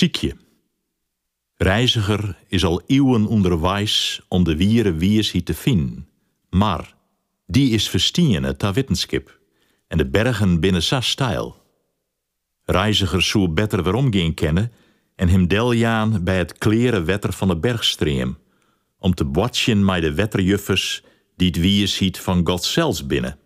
Ziekje. Reiziger is al eeuwen onderwijs om de wieren wiees hij te vinden. Maar die is verstienen ta wetenschap en de bergen binnen sa stijl. Reiziger zou beter waarom gaan kennen en hem deljaan bij het kleren wetter van de bergstreem, om te watchen met de wetterjuffers die het wies hiet van God zelfs binnen.